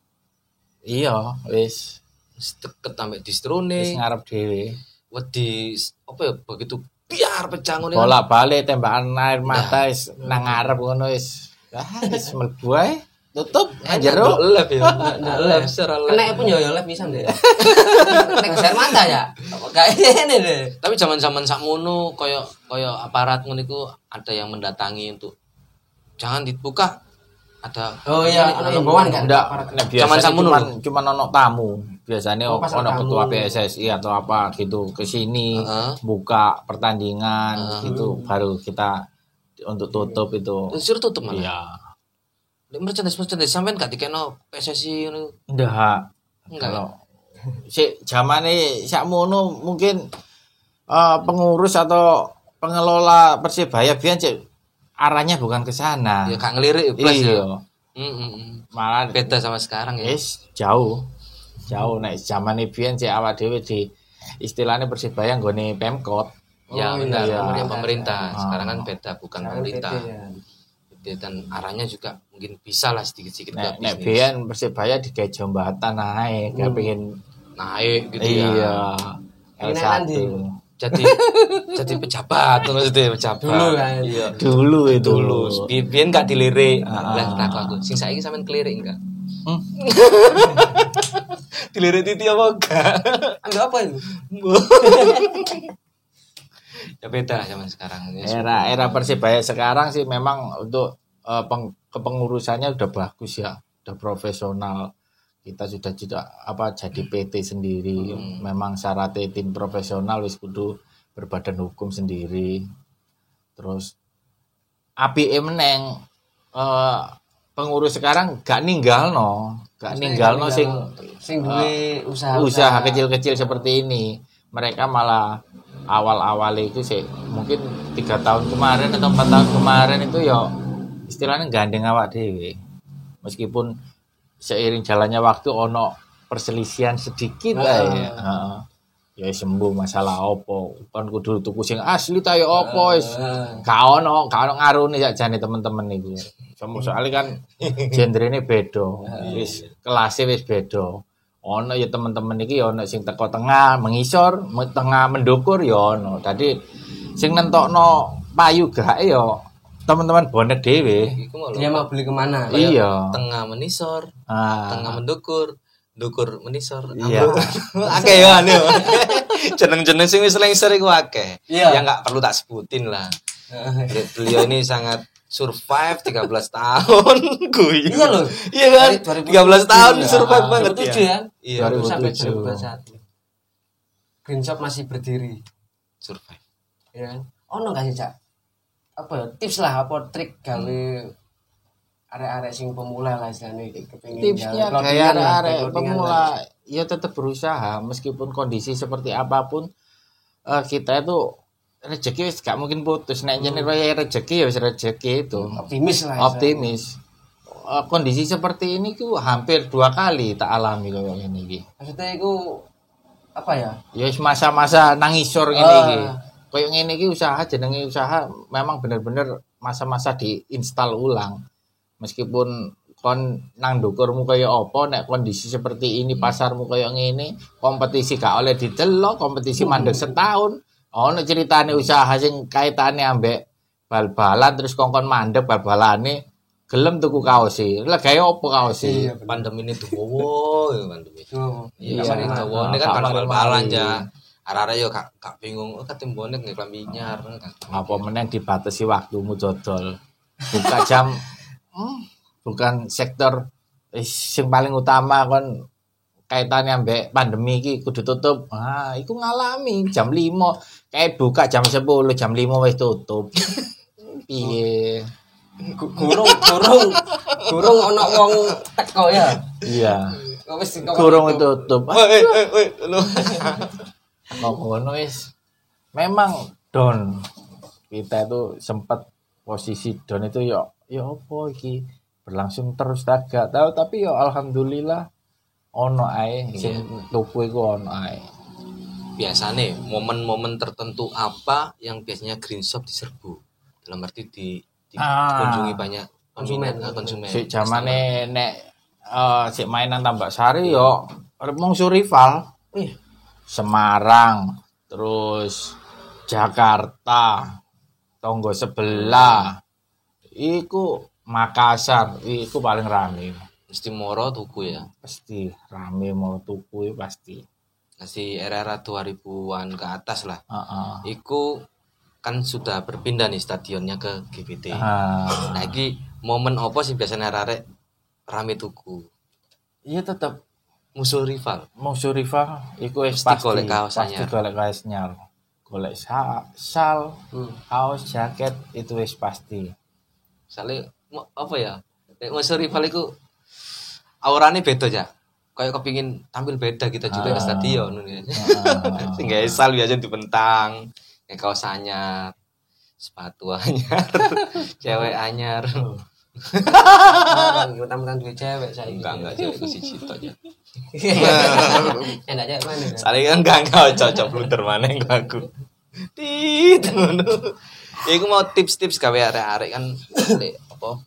Speaker 1: Iya, Wis
Speaker 2: deket sampe
Speaker 1: wis
Speaker 2: distrone
Speaker 1: ngarep dhewe.
Speaker 2: wedi apa ya begitu biar pecah ngono kan.
Speaker 1: Bolak-balik tembakan air mata wis nang ngarep ngono wis. Wis mlebu ae. Tutup nang jero.
Speaker 2: Delok live ya
Speaker 3: lep.
Speaker 2: Secara live.
Speaker 3: Kena pun yo yo lep bisa deh. Nek share mata ya. Kayak ini deh.
Speaker 2: tapi zaman-zaman sakmono koyo koyo aparat ngono iku ada yang mendatangi untuk jangan dibuka ada
Speaker 3: Oh iya,
Speaker 2: ini,
Speaker 3: himbauan kan?
Speaker 1: Enggak,
Speaker 2: Zaman
Speaker 1: biasanya
Speaker 2: samono
Speaker 1: cuman
Speaker 2: lho.
Speaker 1: cuman ono tamu. Biasanya
Speaker 3: Oh,
Speaker 1: ono ketua. PSSI atau apa gitu ke sini
Speaker 2: Heeh.
Speaker 1: buka pertandingan gitu baru kita untuk tutup itu.
Speaker 2: Disuruh tutup malah.
Speaker 1: Iya.
Speaker 2: Nek merchandise merchandise sampean gak dikeno PSSI ngono.
Speaker 1: Enggak.
Speaker 2: Enggak.
Speaker 1: Kalau si zamane sakmono mungkin eh, pengurus atau pengelola Persebaya biyen cek arahnya bukan ke sana.
Speaker 2: Ya gak ngelirik plus ya.
Speaker 1: Iya.
Speaker 2: Mm, mm, mm.
Speaker 1: Malah
Speaker 2: Beda sama sekarang ya.
Speaker 1: Yes, jauh. Jauh nek zaman biyen cek awak dhewe di istilahnya Persebaya nggone Pemkot.
Speaker 2: Ya
Speaker 3: Oh,
Speaker 2: benar,
Speaker 1: iya.
Speaker 2: kemudian pemerintah.
Speaker 1: Ah.
Speaker 2: Sekarang kan beda, bukan
Speaker 3: Sekarang
Speaker 2: pemerintah.
Speaker 3: PT ya.
Speaker 2: Dan arahnya juga mungkin bisa lah sedikit-sedikit ke
Speaker 1: Nek biyen Persebaya digawe jembatan naik, gak pengen
Speaker 2: Naik gitu
Speaker 1: iya.
Speaker 2: ya.
Speaker 3: Ini
Speaker 1: L1.
Speaker 3: nanti.
Speaker 2: Jadi jadi pejabat maksudnya pejabat.
Speaker 3: Dulu kan.
Speaker 2: Iya.
Speaker 1: Dulu itu.
Speaker 2: Dulu. Bi- Biyen gak dilirik.
Speaker 1: Ah.
Speaker 2: Lah tak aku. Sing saiki sampean kelirik enggak?
Speaker 1: Hmm.
Speaker 2: dilirik titi apa enggak?
Speaker 3: Ambil apa itu?
Speaker 2: ya beda zaman sekarang. Ya,
Speaker 1: Era era Persebaya sekarang sih memang untuk eh, peng- kepengurusannya udah bagus ya, udah profesional. Kita sudah tidak apa jadi PT sendiri. Memang syaratnya tim profesional wis kudu berbadan hukum sendiri. Terus api meneng eh, pengurus sekarang gak ninggal no, gak ninggal no sing
Speaker 3: sing duwe usaha
Speaker 1: usaha kecil-kecil seperti ini. Mereka malah awal-awal itu sih mungkin tiga tahun kemarin atau empat tahun kemarin itu ya istilahnya gandeng awak dewe meskipun seiring jalannya waktu ono perselisihan sedikit lah ya. Heeh. ya sembuh masalah opo kan kudu tuku sing asli ta ya opo wis. Gak ono gak ono ngarune sakjane temen-temen niku Somo- soalnya kan genrene beda wis kelasnya wis beda ono ya temen-temen iki ya ono sing teko tengah mengisor me- tengah mendukur ya ono tadi sing nentokno payu gak ya teman-teman bonek
Speaker 2: mau
Speaker 3: dia mau beli ke mana
Speaker 1: iya
Speaker 2: tengah menisor,
Speaker 1: ah
Speaker 2: tengah mendukur, dukur menisor.
Speaker 1: Iya.
Speaker 2: Akeh ya anu. Jeneng-jeneng sing wis lengser iku akeh.
Speaker 3: Iya.
Speaker 2: Ya enggak perlu tak sebutin lah. Beliau ini sangat survive 13 tahun kuy.
Speaker 3: Iya loh.
Speaker 2: Iya kan?
Speaker 3: Dari
Speaker 2: 13
Speaker 3: 2007
Speaker 2: tahun
Speaker 3: ya.
Speaker 2: survive banget
Speaker 3: 2007
Speaker 2: ya.
Speaker 3: ya.
Speaker 2: Iya,
Speaker 1: 2007.
Speaker 3: sampai 2021 Green Shop masih berdiri
Speaker 2: survive.
Speaker 3: ya kan ono gak sih cak apa ya tips lah apa trik gawe arek-arek sing pemula lah istilahnya kepengin
Speaker 1: tipsnya
Speaker 3: gawe
Speaker 1: kayak
Speaker 3: clothing-an lah,
Speaker 1: arek
Speaker 3: clothing-an
Speaker 1: pemula
Speaker 3: lah.
Speaker 1: ya tetap berusaha meskipun kondisi seperti apa pun eh, kita itu rezeki wis gak mungkin putus. Nek jenis raya rezeki ya wis rezeki itu.
Speaker 3: Optimis lah
Speaker 1: optimis. Eh, kondisi seperti ini tuh hampir dua kali tak alami kayak ini iki.
Speaker 3: maksudnya itu apa ya?
Speaker 1: Ya wis masa-masa nangisor ngene
Speaker 3: Ah.
Speaker 1: iki. Kayak ngene iki usaha jenenge usaha memang bener-bener masa-masa diinstal ulang. Meskipun kon nang dukurmu kaya apa nek kondisi seperti ini pasarmu kaya ngene kompetisi gak oleh didelok kompetisi mandek setahun ono ceritane usaha sing kaitane ambek bal-balan terus kongkon mandek bal-balane gelem tuku kaos e lah gawe apa kaos e
Speaker 2: Pandemi ini tuh wow, ya pandemi. Iya,
Speaker 1: Iya.
Speaker 2: pandemi tuh wow. Ini
Speaker 1: Nah,
Speaker 2: kan
Speaker 1: sama
Speaker 2: kalau
Speaker 1: kemarin.
Speaker 2: balan aja. Arah-arah yo kak kak bingung, oh katim bonek nih kelambi nyar. kan.
Speaker 1: apa meneng dibatasi waktumu dodol buka jam hmm, bukan sektor eh, sing paling utama kon kaitannya ambek pandemi iki kudu tutup ah iku ngalami jam 5 kayak buka jam 10 jam 5 wis tutup. Piye?
Speaker 3: Gu- Gurung, gurung, gurung ono wong teko ya.
Speaker 1: iya.
Speaker 3: Wis
Speaker 1: kurung tutup.
Speaker 2: Woi, woi, woi, lu.
Speaker 1: kok ngono wis? Memang down kita itu sempat posisi down itu ya ya apa iki? Berlangsung terus tak gak tahu. Tapi ya alhamdulillah ono ae. Sing tuku iku ono ae
Speaker 2: biasanya momen-momen tertentu apa yang biasanya green shop diserbu? Dalam arti di
Speaker 1: Ah.
Speaker 2: dikunjungi banyak
Speaker 3: Konsumen.
Speaker 2: eh, konsumen.
Speaker 1: Si zamane nek eh si mainan tambak sari yo mungsu rival
Speaker 3: Iya.
Speaker 1: Semarang terus Jakarta tonggo sebelah. Iku Makassar iku paling rame.
Speaker 2: Mesti moro tuku ya?
Speaker 1: Pasti rame mau tuku pasti
Speaker 2: masih era-era 2000-an ke atas lah.
Speaker 1: Heeh.
Speaker 2: Iku kan sudah berpindah nih stadionnya ke GBT
Speaker 1: Ah,
Speaker 2: nah iki momen apa sih biasanya arek rame tuku?
Speaker 1: Iya tetep.
Speaker 2: Musuh rival?
Speaker 1: Musuh rival iku wis
Speaker 2: Pasti golek kaos
Speaker 1: pasti golek kaos nyar golek sa- sal
Speaker 3: Hmm.
Speaker 1: kaos jaket itu wis pasti.
Speaker 2: Mo- apa ya? Nek musuh rival iku aurane beda ya kayak kepingin tampil beda kita juga ke
Speaker 1: Ah.
Speaker 2: stadion nih
Speaker 1: Ah.
Speaker 2: tinggal sal biasa dibentang kayak kaos anyar sepatu anyar cewek anyar
Speaker 3: Mentang-mentang duwe cewek saya.
Speaker 2: enggak enggak cewek si cito aja
Speaker 3: Enak aja mana? ya?
Speaker 2: Soalnya kan gak enggak cocok blunder mana yang aku. Tit. Ya iku mau tips-tips gawe arek-arek kan le apa?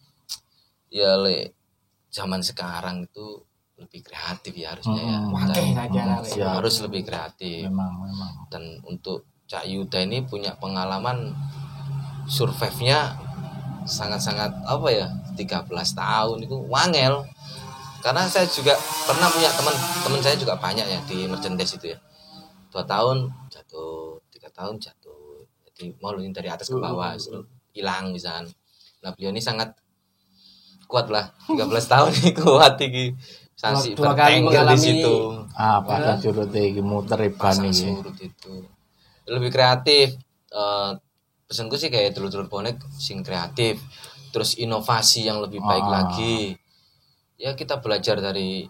Speaker 2: Ya le zaman sekarang itu lebih kreatif ya harusnya ya. Dan
Speaker 3: Wakeh lagi arek.
Speaker 1: Siap.
Speaker 2: harus lebih kreatif.
Speaker 1: memang memang
Speaker 2: Dan untuk Cak Yuda ini punya pengalaman survive-nya sangat-sangat apa ya 13 tahun itu wangel karena saya juga pernah punya teman teman saya juga banyak ya di merchandise itu ya dua tahun jatuh tiga tahun jatuh jadi mau dari atas ke bawah hilang misalnya nah beliau ini sangat kuat lah 13 tahun ini kuat iki sanksi
Speaker 3: Dua kali
Speaker 2: bertengger di
Speaker 3: mengalami-
Speaker 2: situ.
Speaker 1: Ah pasang surut iki muter ban iki.
Speaker 2: surut itu. Lebih kreatif Eh pesanku sih kayak dulur-dulur bonek sing kreatif terus inovasi yang lebih baik
Speaker 1: Ah.
Speaker 2: lagi. Ya kita belajar dari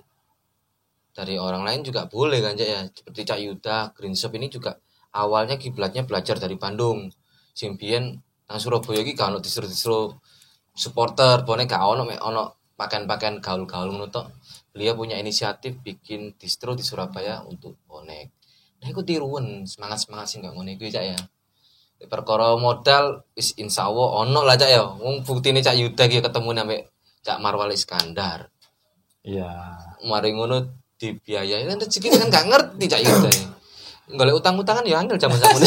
Speaker 2: dari orang lain juga boleh kan Cak, ya. Seperti Cak Yuda Green Shop ini juga awalnya kiblatnya belajar dari Bandung. Simbien nang Surabaya iki ono distro-distro supporter bonek gak ono mek ono pakaian-pakaian gaul-gaul ngono tok. Beliau punya inisiatif bikin distro di Surabaya untuk bonek. Nah, iku tiruan semangat-semangat sih gak ngono ya, Cak ya. Perkara modal wis insyaallah ono lah Cak ya. Wong buktine Cak Yuda iki ketemu nambah Cak Marwal Iskandar.
Speaker 1: iya
Speaker 2: Mari ngono dibiayai kan rezeki kan gak ngerti Cak Yuda. ya. Golek utang-utangan ya angel zaman sakmono.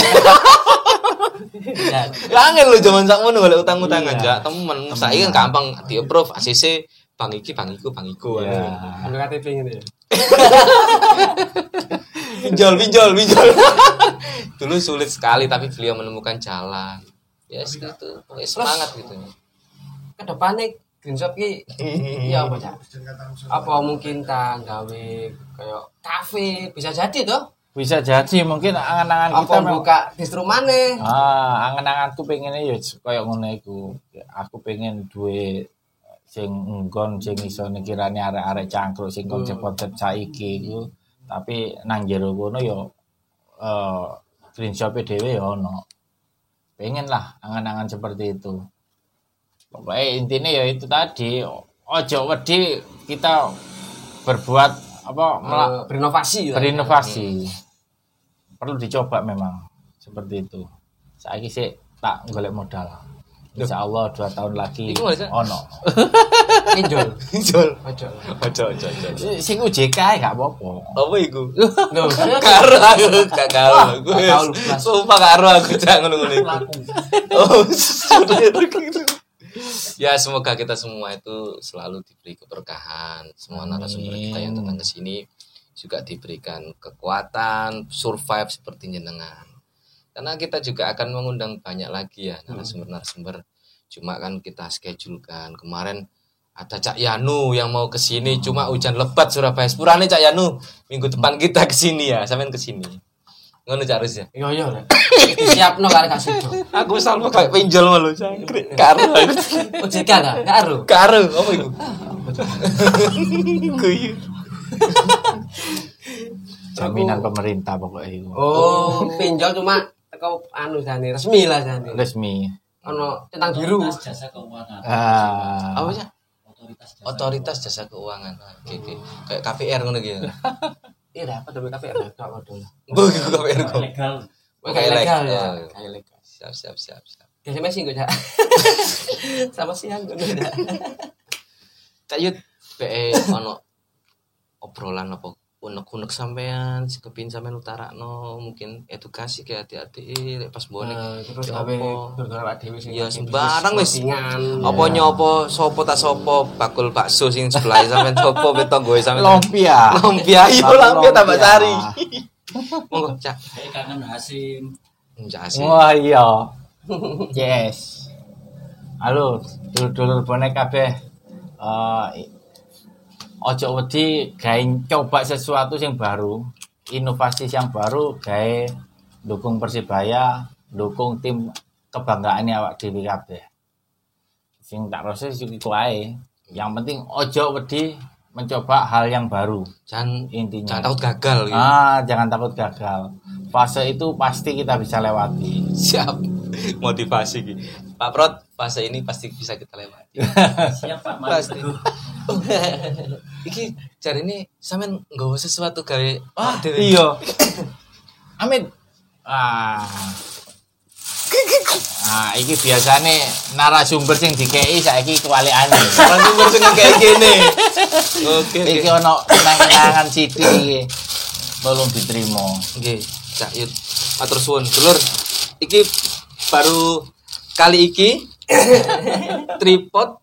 Speaker 3: Ya,
Speaker 2: Ya angel lho zaman sakmono golek utang-utangan
Speaker 1: Iya.
Speaker 2: Jak temen. Saiki kan gampang di-approve ACC bang iki bang iku bang iku.
Speaker 1: iya
Speaker 3: Anu KTP gitu ya.
Speaker 2: Pinjol pinjol pinjol. Dulu sulit sekali tapi beliau menemukan jalan. Ya yes, itu pokoknya semangat gitu.
Speaker 3: Ke depannya Green Shop ki ya apa cak? Apa mungkin tak gawe kayak kafe bisa jadi toh?
Speaker 1: bisa jadi mungkin angan-angan kita
Speaker 3: buka distro mana?
Speaker 1: ah angan-anganku pengennya ya kayak ngono iku aku pengen duwe sing nggon sing iso nikirane arek-arek cangkruk sing konsep-konsep saiki iku. Tapi nang jero kono ya eh green shop dhewe ya ono. Pengen lah angan-angan seperti itu. Pokoknya intinya ya itu tadi ojo wedi kita berbuat apa melak
Speaker 3: Eh, berinovasi lah.
Speaker 1: berinovasi. Perlu dicoba memang seperti itu. Saya sih tak golek modal Insya Allah dua tahun lagi
Speaker 2: Iku
Speaker 1: ono
Speaker 3: Pinjol.
Speaker 2: Pinjol.
Speaker 3: Ojo.
Speaker 2: Ojo ojo ojo.
Speaker 1: sing UJK ae gak apa-apa
Speaker 2: Apa iku?
Speaker 3: Loh,
Speaker 2: Karo aku gak karo aku. Sumpah karo aku jangan ngono-ngono iku. Oh. Ya semoga kita semua itu selalu diberi keberkahan. Semua narasumber kita yang datang ke sini juga diberikan kekuatan, survive seperti jenengan. Karena kita juga akan mengundang banyak lagi ya narasumber-narasumber. Cuma kan kita schedule kan kemarin ada Cak Yanu yang mau ke sini cuma hujan lebat Surabaya. Sepurane Cak Yanu minggu depan kita ke sini ya, sampean ke sini. Ngono Cak Rus ya.
Speaker 3: Iya iya lah. Disiapno karo kasih.
Speaker 2: Aku sama kayak pinjol malu cangkrik. Karo.
Speaker 3: OJK ta? Karo.
Speaker 2: Karo apa itu? Guyu.
Speaker 1: jaminan pemerintah pokoknya itu
Speaker 3: Oh, pinjol cuma teko anu jane resmi lah jane.
Speaker 1: resmi
Speaker 3: Ono centang biru.
Speaker 4: Jasa keuangan.
Speaker 1: ah
Speaker 2: Apa sih?
Speaker 4: Otoritas jasa
Speaker 2: Otoritas jasa keuangan. Ah, Oke, oke. Kayak KPR ngono gitu.
Speaker 3: Iya dapat demi KPR enggak waduh lah.
Speaker 2: Oh, KPR kok.
Speaker 4: legal.
Speaker 2: Kayak
Speaker 3: legal ya. Kayak legal.
Speaker 2: Siap, siap, siap, siap.
Speaker 3: Biasanya sih gue Sama siang gue.
Speaker 2: Cak Yud, PE ono obrolan apa unek-unek sampean kepin sampean utara no mungkin edukasi kayak hati-hati pas bonek
Speaker 3: Nah, terus
Speaker 2: Ya Ya, sembarang wis. apa nyopo sopo tak sopo bakul bakso sing sebelah sampean sopo beto gue sampean.
Speaker 1: Lumpia
Speaker 2: lumpia iya
Speaker 1: Bakul
Speaker 2: lumpia tambah sari. Monggo cak.
Speaker 4: Kangen Hasim.
Speaker 2: Cak asik
Speaker 1: wah iya. Yes. Halo dulur-dulur bonek kabeh. Eh, ojo wedi gawe coba sesuatu yang baru inovasi yang baru gawe dukung persibaya dukung tim kebanggaan awak dhewe kabeh. Sing tak proses iku ae. Yang penting ojo wedi mencoba hal yang baru.
Speaker 2: Jangan
Speaker 1: intinya.
Speaker 2: jangan takut gagal gitu.
Speaker 1: ah jangan takut gagal. Fase itu pasti kita bisa lewati.
Speaker 2: Siap. Motivasi gitu Pak Prot fase ini pasti bisa kita lewati.
Speaker 4: Siap Pak.
Speaker 2: Pasti. Iki cari ini sampean nggawa sesuatu gawe
Speaker 1: ah
Speaker 2: dhewe.
Speaker 1: iya Amin ah Ah, iki biasane narasumber sing dikei saiki kewalikane.
Speaker 2: Narasumber sing kayak gini. Oke.
Speaker 1: Iki ono kenang-kenangan sithik iki. Tolong diterima.
Speaker 2: Oke, Cak Yud. Matur suwun, dulur. Iki baru kali iki tripod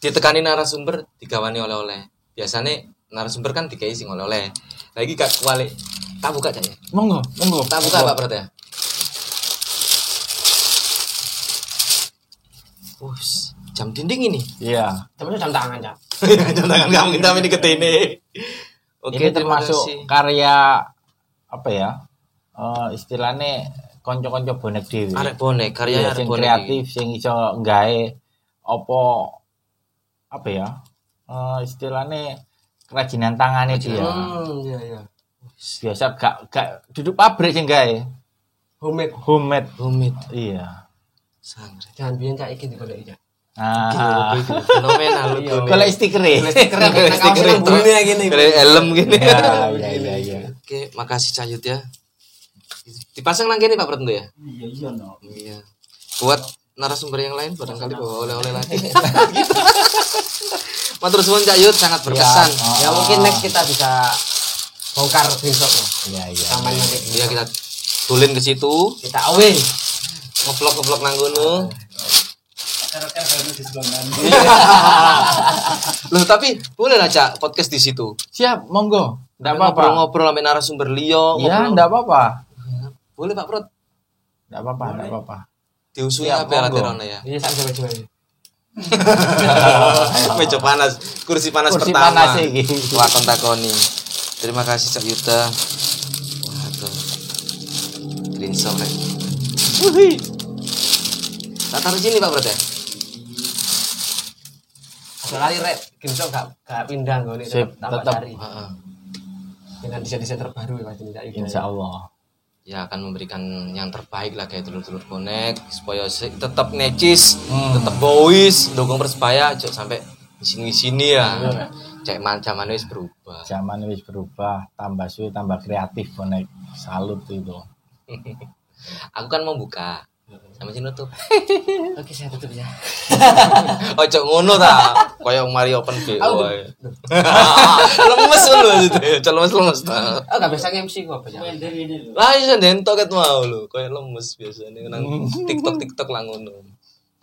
Speaker 2: ditekani narasumber digawani oleh-oleh. Biasanya narasumber kan dikai sing oleh-oleh. Lagi gak kuali. Tak buka Cak ya.
Speaker 1: Monggo, monggo.
Speaker 2: Tak buka Pak Prot ya. Us, jam dinding ini.
Speaker 1: Iya.
Speaker 3: Tapi jam tangan, Cak.
Speaker 2: jam tangan kamu kita ini ketene. Oke,
Speaker 1: ini
Speaker 2: terima
Speaker 1: termasuk
Speaker 2: kasih.
Speaker 1: karya apa ya? Eh istilahnya konco-konco bonek dhewe.
Speaker 2: Arek bonek, karya
Speaker 1: Iya,
Speaker 2: arek bonek.
Speaker 1: kreatif sing iso nggawe apa apa ya? Eh istilahnya kerajinan tangannya dia.
Speaker 3: Hmm, iya iya.
Speaker 1: Biasa gak gak duduk pabrik sing gawe.
Speaker 3: Homemade.
Speaker 1: Homemade.
Speaker 2: Rumit.
Speaker 1: Iya.
Speaker 2: Sangre.
Speaker 3: Jangan biyen Cak iki digoleki, Cak.
Speaker 1: Ah,
Speaker 2: Fenomenal lu.
Speaker 3: Iya.
Speaker 1: kalau stiker ya.
Speaker 3: Stiker
Speaker 2: itu.
Speaker 3: dunia gini.
Speaker 2: Golek helm gini.
Speaker 1: Iya, iya, iya, iya.
Speaker 2: Oke, makasih Cayut ya. Dipasang nang kene Pak Pratno ya?
Speaker 4: Iya iya no.
Speaker 2: Iya. Buat narasumber yang lain barangkali bawa oleh-oleh lagi. Matur suwun Cayut sangat berkesan.
Speaker 1: Iya.
Speaker 3: Ya mungkin next kita bisa bongkar screenshot ya.
Speaker 1: Iya, iya.
Speaker 3: Sama nanti
Speaker 2: Iya kita tulen ke situ,
Speaker 3: kita away.
Speaker 2: ngeplok-ngeplok nang kono.
Speaker 4: Akar-akar baru di sebelah
Speaker 2: Loh, tapi boleh lah Cak podcast di situ.
Speaker 1: Siap, monggo. Enggak apa-apa.
Speaker 2: Ngobrol-ngobrol sampai narasumber liyo,
Speaker 1: Iya, enggak apa-apa.
Speaker 2: Boleh Pak Prot.
Speaker 1: Enggak apa-apa, enggak apa-apa.
Speaker 2: Diusui
Speaker 1: Siap,
Speaker 2: apa
Speaker 1: monggo.
Speaker 2: laterone ya?
Speaker 3: Iya, sak coba coba.
Speaker 2: Meja panas, kursi panas
Speaker 1: Kursi
Speaker 2: pertama.
Speaker 1: panas iki.
Speaker 2: Wah, takoni. Terima kasih Cak Yuta. Waduh. Green shop rek. Wuhi. Tak taruh sini Pak Bro ya?
Speaker 3: Ada lari rek, screenshot gak gak pindah gue tambah
Speaker 1: tetap.
Speaker 3: cari
Speaker 2: Heeh.
Speaker 3: dengan desain-desain terbaru ya Yuda.
Speaker 1: Insya Allah.
Speaker 2: Ya akan memberikan yang terbaik lah kayak dulur-dulur bonek supaya tetap necis,
Speaker 1: Hmm.
Speaker 2: tetap boys, dukung persebaya, cok sampai di sini sini ya. Cek macam wis berubah.
Speaker 1: Zaman wis berubah, tambah suwe, tambah kreatif bonek. Salut itu.
Speaker 2: Aku kan mau buka. Sama sini nutup.
Speaker 3: Oke, saya tutup ya.
Speaker 2: Ojo ngono ta. Kayak mari open BO wae. lemes lho itu. Ojo lemes-lemes ta.
Speaker 3: Oh, gak biasa MC kok apa ya?
Speaker 2: Lah iso dentok ket mau lho, kayak lemes biasanya nang TikTok-TikTok lah ngono.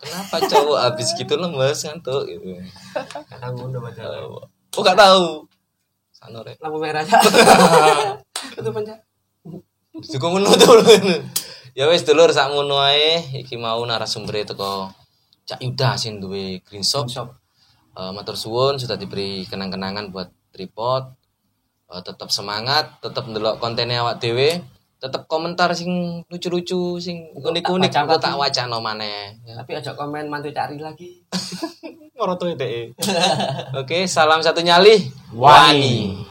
Speaker 2: Kenapa cowok habis gitu lemes ngantuk gitu.
Speaker 3: Kadang ngono padahal.
Speaker 2: Oh gak tahu. Sano rek.
Speaker 3: Lampu merah aja. Tutup aja.
Speaker 2: Juga ngono tuh. Ya wis dulur sak ngono ae iki mau narasumber teko Cak Yuda sing duwe Green Shop.
Speaker 3: Shop.
Speaker 2: Eh, matur suwun sudah diberi kenang-kenangan buat tripod. Eh, tetap semangat, tetap ndelok kontennya awak dhewe, tetap komentar sing lucu-lucu, sing unik-unik engko tak wacana maneh. Ya.
Speaker 3: Tapi aja komen mantu cari lagi.
Speaker 2: Ngoroto dhek. Oke, salam satu nyali.
Speaker 1: Wani.